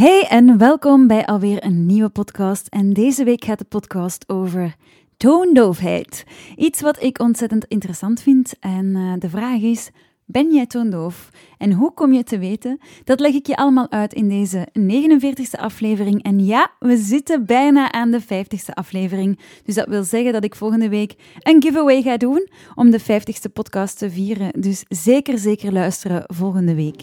Hey en welkom bij alweer een nieuwe podcast. En deze week gaat de podcast over toondoofheid. Iets wat ik ontzettend interessant vind. En uh, de vraag is: ben jij toondoof? En hoe kom je te weten? Dat leg ik je allemaal uit in deze 49ste aflevering. En ja, we zitten bijna aan de 50ste aflevering. Dus dat wil zeggen dat ik volgende week een giveaway ga doen om de 50ste podcast te vieren. Dus zeker, zeker luisteren volgende week.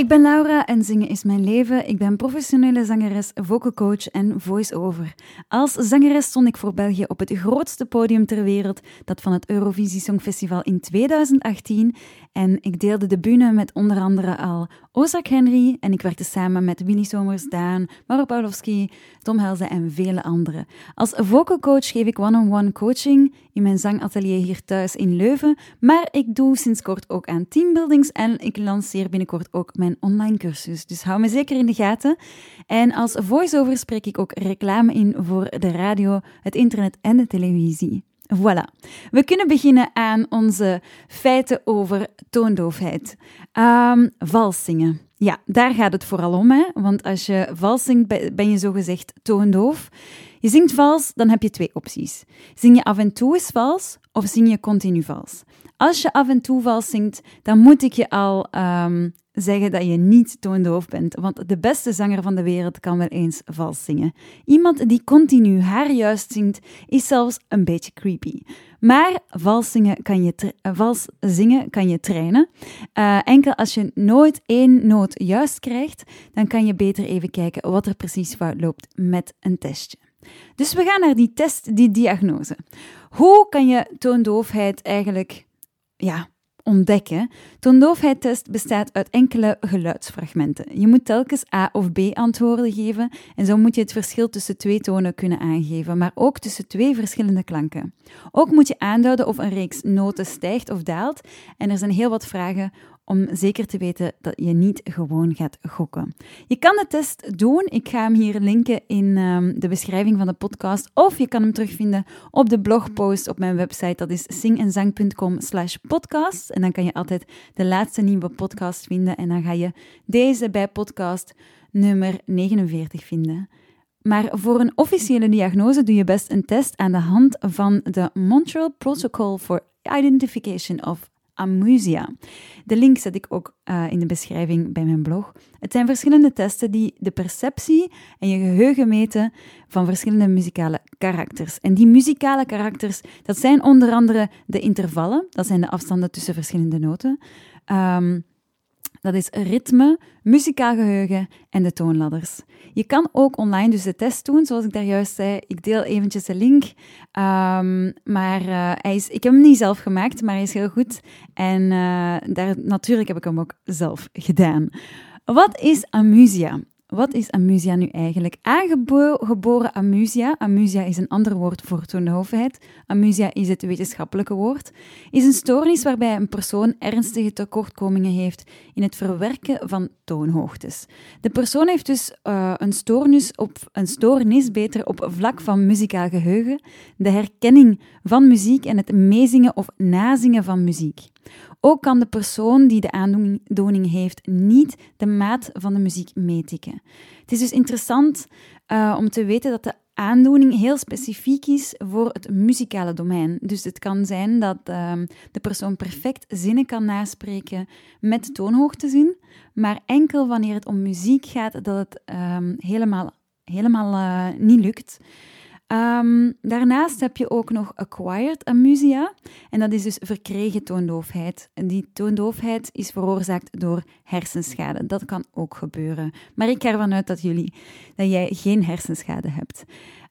Ik ben Laura en zingen is mijn leven. Ik ben professionele zangeres, vocal coach en voice-over. Als zangeres stond ik voor België op het grootste podium ter wereld, dat van het Eurovisie Songfestival in 2018. En ik deelde de bühne met onder andere al Ozak Henry en ik werkte samen met Willy Somers, Daan, Mauro Pawlowski, Tom Helze en vele anderen. Als vocal coach geef ik one-on-one coaching in mijn zangatelier hier thuis in Leuven, maar ik doe sinds kort ook aan teambuildings en ik lanceer binnenkort ook mijn online cursus. Dus hou me zeker in de gaten. En als voice-over spreek ik ook reclame in voor de radio, het internet en de televisie. Voilà. We kunnen beginnen aan onze feiten over toondoofheid. Um, vals zingen. Ja, daar gaat het vooral om. Hè? Want als je vals zingt, ben je zogezegd toondoof. Je zingt vals, dan heb je twee opties. Zing je af en toe eens vals of zing je continu vals? Als je af en toe vals zingt, dan moet ik je al um, zeggen dat je niet toondoof bent, want de beste zanger van de wereld kan wel eens vals zingen. Iemand die continu haar juist zingt, is zelfs een beetje creepy. Maar vals zingen kan je, uh, vals zingen kan je trainen. Uh, enkel als je nooit één noot juist krijgt, dan kan je beter even kijken wat er precies fout loopt met een testje. Dus we gaan naar die test, die diagnose. Hoe kan je toondoofheid eigenlijk ja, ontdekken. Toondoofheidtest bestaat uit enkele geluidsfragmenten. Je moet telkens A of B antwoorden geven en zo moet je het verschil tussen twee tonen kunnen aangeven, maar ook tussen twee verschillende klanken. Ook moet je aanduiden of een reeks noten stijgt of daalt en er zijn heel wat vragen om zeker te weten dat je niet gewoon gaat gokken. Je kan de test doen. Ik ga hem hier linken in um, de beschrijving van de podcast. Of je kan hem terugvinden op de blogpost op mijn website. Dat is singenzang.com slash podcast. En dan kan je altijd de laatste nieuwe podcast vinden. En dan ga je deze bij podcast nummer 49 vinden. Maar voor een officiële diagnose doe je best een test aan de hand van de Montreal Protocol for Identification of Amusia. De link zet ik ook uh, in de beschrijving bij mijn blog. Het zijn verschillende testen die de perceptie en je geheugen meten van verschillende muzikale karakters. En die muzikale karakters, dat zijn onder andere de intervallen, dat zijn de afstanden tussen verschillende noten. Um, dat is ritme, muzikaal geheugen en de toonladders. Je kan ook online dus de test doen, zoals ik daar juist zei. Ik deel eventjes de link. Um, maar uh, hij is, ik heb hem niet zelf gemaakt, maar hij is heel goed. En uh, daar, natuurlijk heb ik hem ook zelf gedaan. Wat is amusia? Wat is amusia nu eigenlijk? Aangeboren amusia, amusia is een ander woord voor toonhoofdheid, amusia is het wetenschappelijke woord, is een stoornis waarbij een persoon ernstige tekortkomingen heeft in het verwerken van toonhoogtes. De persoon heeft dus uh, een, stoornis op, een stoornis beter op vlak van muzikaal geheugen, de herkenning van muziek en het meezingen of nazingen van muziek. Ook kan de persoon die de aandoening heeft niet de maat van de muziek meetikken. Het is dus interessant uh, om te weten dat de aandoening heel specifiek is voor het muzikale domein. Dus het kan zijn dat uh, de persoon perfect zinnen kan naspreken met toonhoogtezin, maar enkel wanneer het om muziek gaat dat het uh, helemaal, helemaal uh, niet lukt. Um, daarnaast heb je ook nog acquired amusia. En dat is dus verkregen toondoofheid. En die toondoofheid is veroorzaakt door hersenschade. Dat kan ook gebeuren. Maar ik ga ervan uit dat, jullie, dat jij geen hersenschade hebt.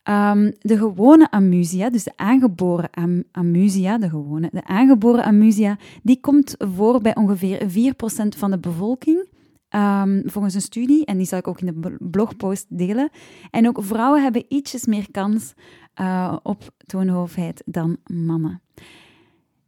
Um, de gewone amusia, dus de aangeboren am amusia, de gewone, de aangeboren amusia, die komt voor bij ongeveer 4% van de bevolking. Um, volgens een studie, en die zal ik ook in de blogpost delen. En ook vrouwen hebben ietsjes meer kans uh, op toonhoofdheid dan mannen.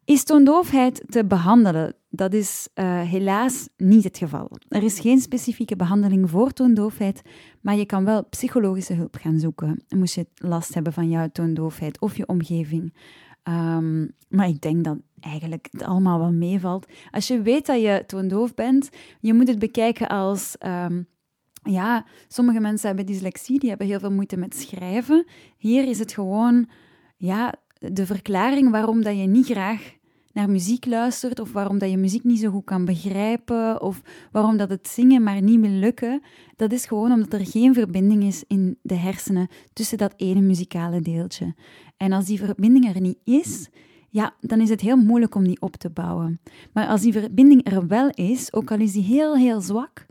Is toondoofheid te behandelen? Dat is uh, helaas niet het geval. Er is geen specifieke behandeling voor toondoofheid, maar je kan wel psychologische hulp gaan zoeken. Moest je last hebben van jouw toondoofheid of je omgeving. Um, maar ik denk dat eigenlijk het allemaal wel meevalt. Als je weet dat je toondoof bent, je moet het bekijken als... Um, ja, sommige mensen hebben dyslexie, die hebben heel veel moeite met schrijven. Hier is het gewoon ja, de verklaring waarom dat je niet graag naar muziek luistert of waarom dat je muziek niet zo goed kan begrijpen of waarom dat het zingen maar niet wil lukken, dat is gewoon omdat er geen verbinding is in de hersenen tussen dat ene muzikale deeltje. En als die verbinding er niet is, ja, dan is het heel moeilijk om die op te bouwen. Maar als die verbinding er wel is, ook al is die heel, heel zwak,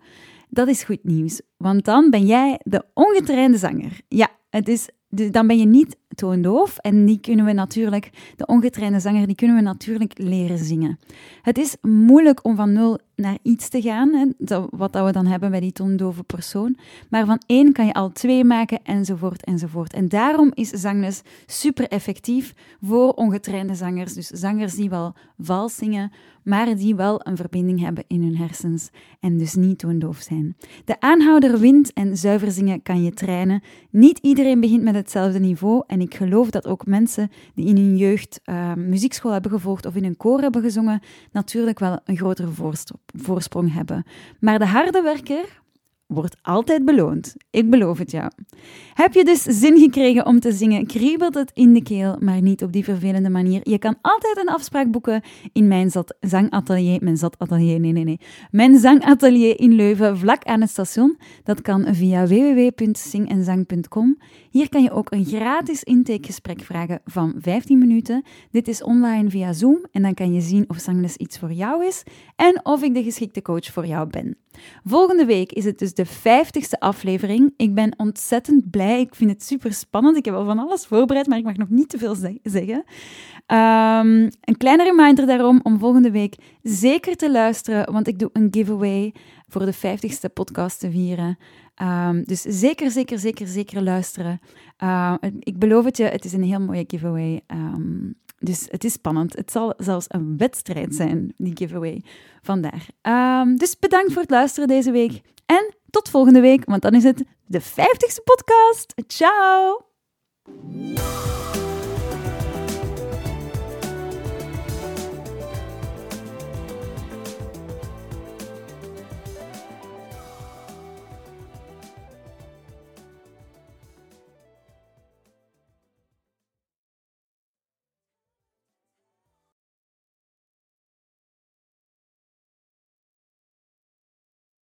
dat is goed nieuws. Want dan ben jij de ongetrainde zanger. Ja, het is, dan ben je niet toondoof en die kunnen we natuurlijk, de ongetrainde zanger, die kunnen we natuurlijk leren zingen. Het is moeilijk om van nul naar iets te gaan, hè, wat dat we dan hebben bij die toondove persoon. Maar van één kan je al twee maken, enzovoort, enzovoort. En daarom is zangles super effectief voor ongetrainde zangers. Dus zangers die wel vals zingen, maar die wel een verbinding hebben in hun hersens en dus niet toondoof zijn. De aanhouder wint en zuiver zingen kan je trainen. Niet iedereen begint met hetzelfde niveau en ik geloof dat ook mensen die in hun jeugd uh, muziekschool hebben gevolgd of in een koor hebben gezongen, natuurlijk wel een grotere voorsprong hebben. Maar de harde werker, wordt altijd beloond. Ik beloof het jou. Heb je dus zin gekregen om te zingen, kriebelt het in de keel, maar niet op die vervelende manier. Je kan altijd een afspraak boeken in mijn zangatelier. Mijn zatatelier, nee, nee, nee. Mijn zangatelier in Leuven, vlak aan het station. Dat kan via www.zingenzang.com. Hier kan je ook een gratis intakegesprek vragen van 15 minuten. Dit is online via Zoom en dan kan je zien of zangles iets voor jou is en of ik de geschikte coach voor jou ben. Volgende week is het dus de vijftigste aflevering. Ik ben ontzettend blij. Ik vind het super spannend. Ik heb al van alles voorbereid, maar ik mag nog niet te veel zeggen. Um, een kleine reminder daarom om volgende week zeker te luisteren, want ik doe een giveaway voor de vijftigste podcast te vieren. Um, dus zeker, zeker, zeker, zeker luisteren. Uh, ik beloof het je, het is een heel mooie giveaway. Um, dus het is spannend. Het zal zelfs een wedstrijd zijn, die giveaway. Vandaar. Um, dus bedankt voor het luisteren deze week. En tot volgende week, want dan is het de 50ste podcast. Ciao!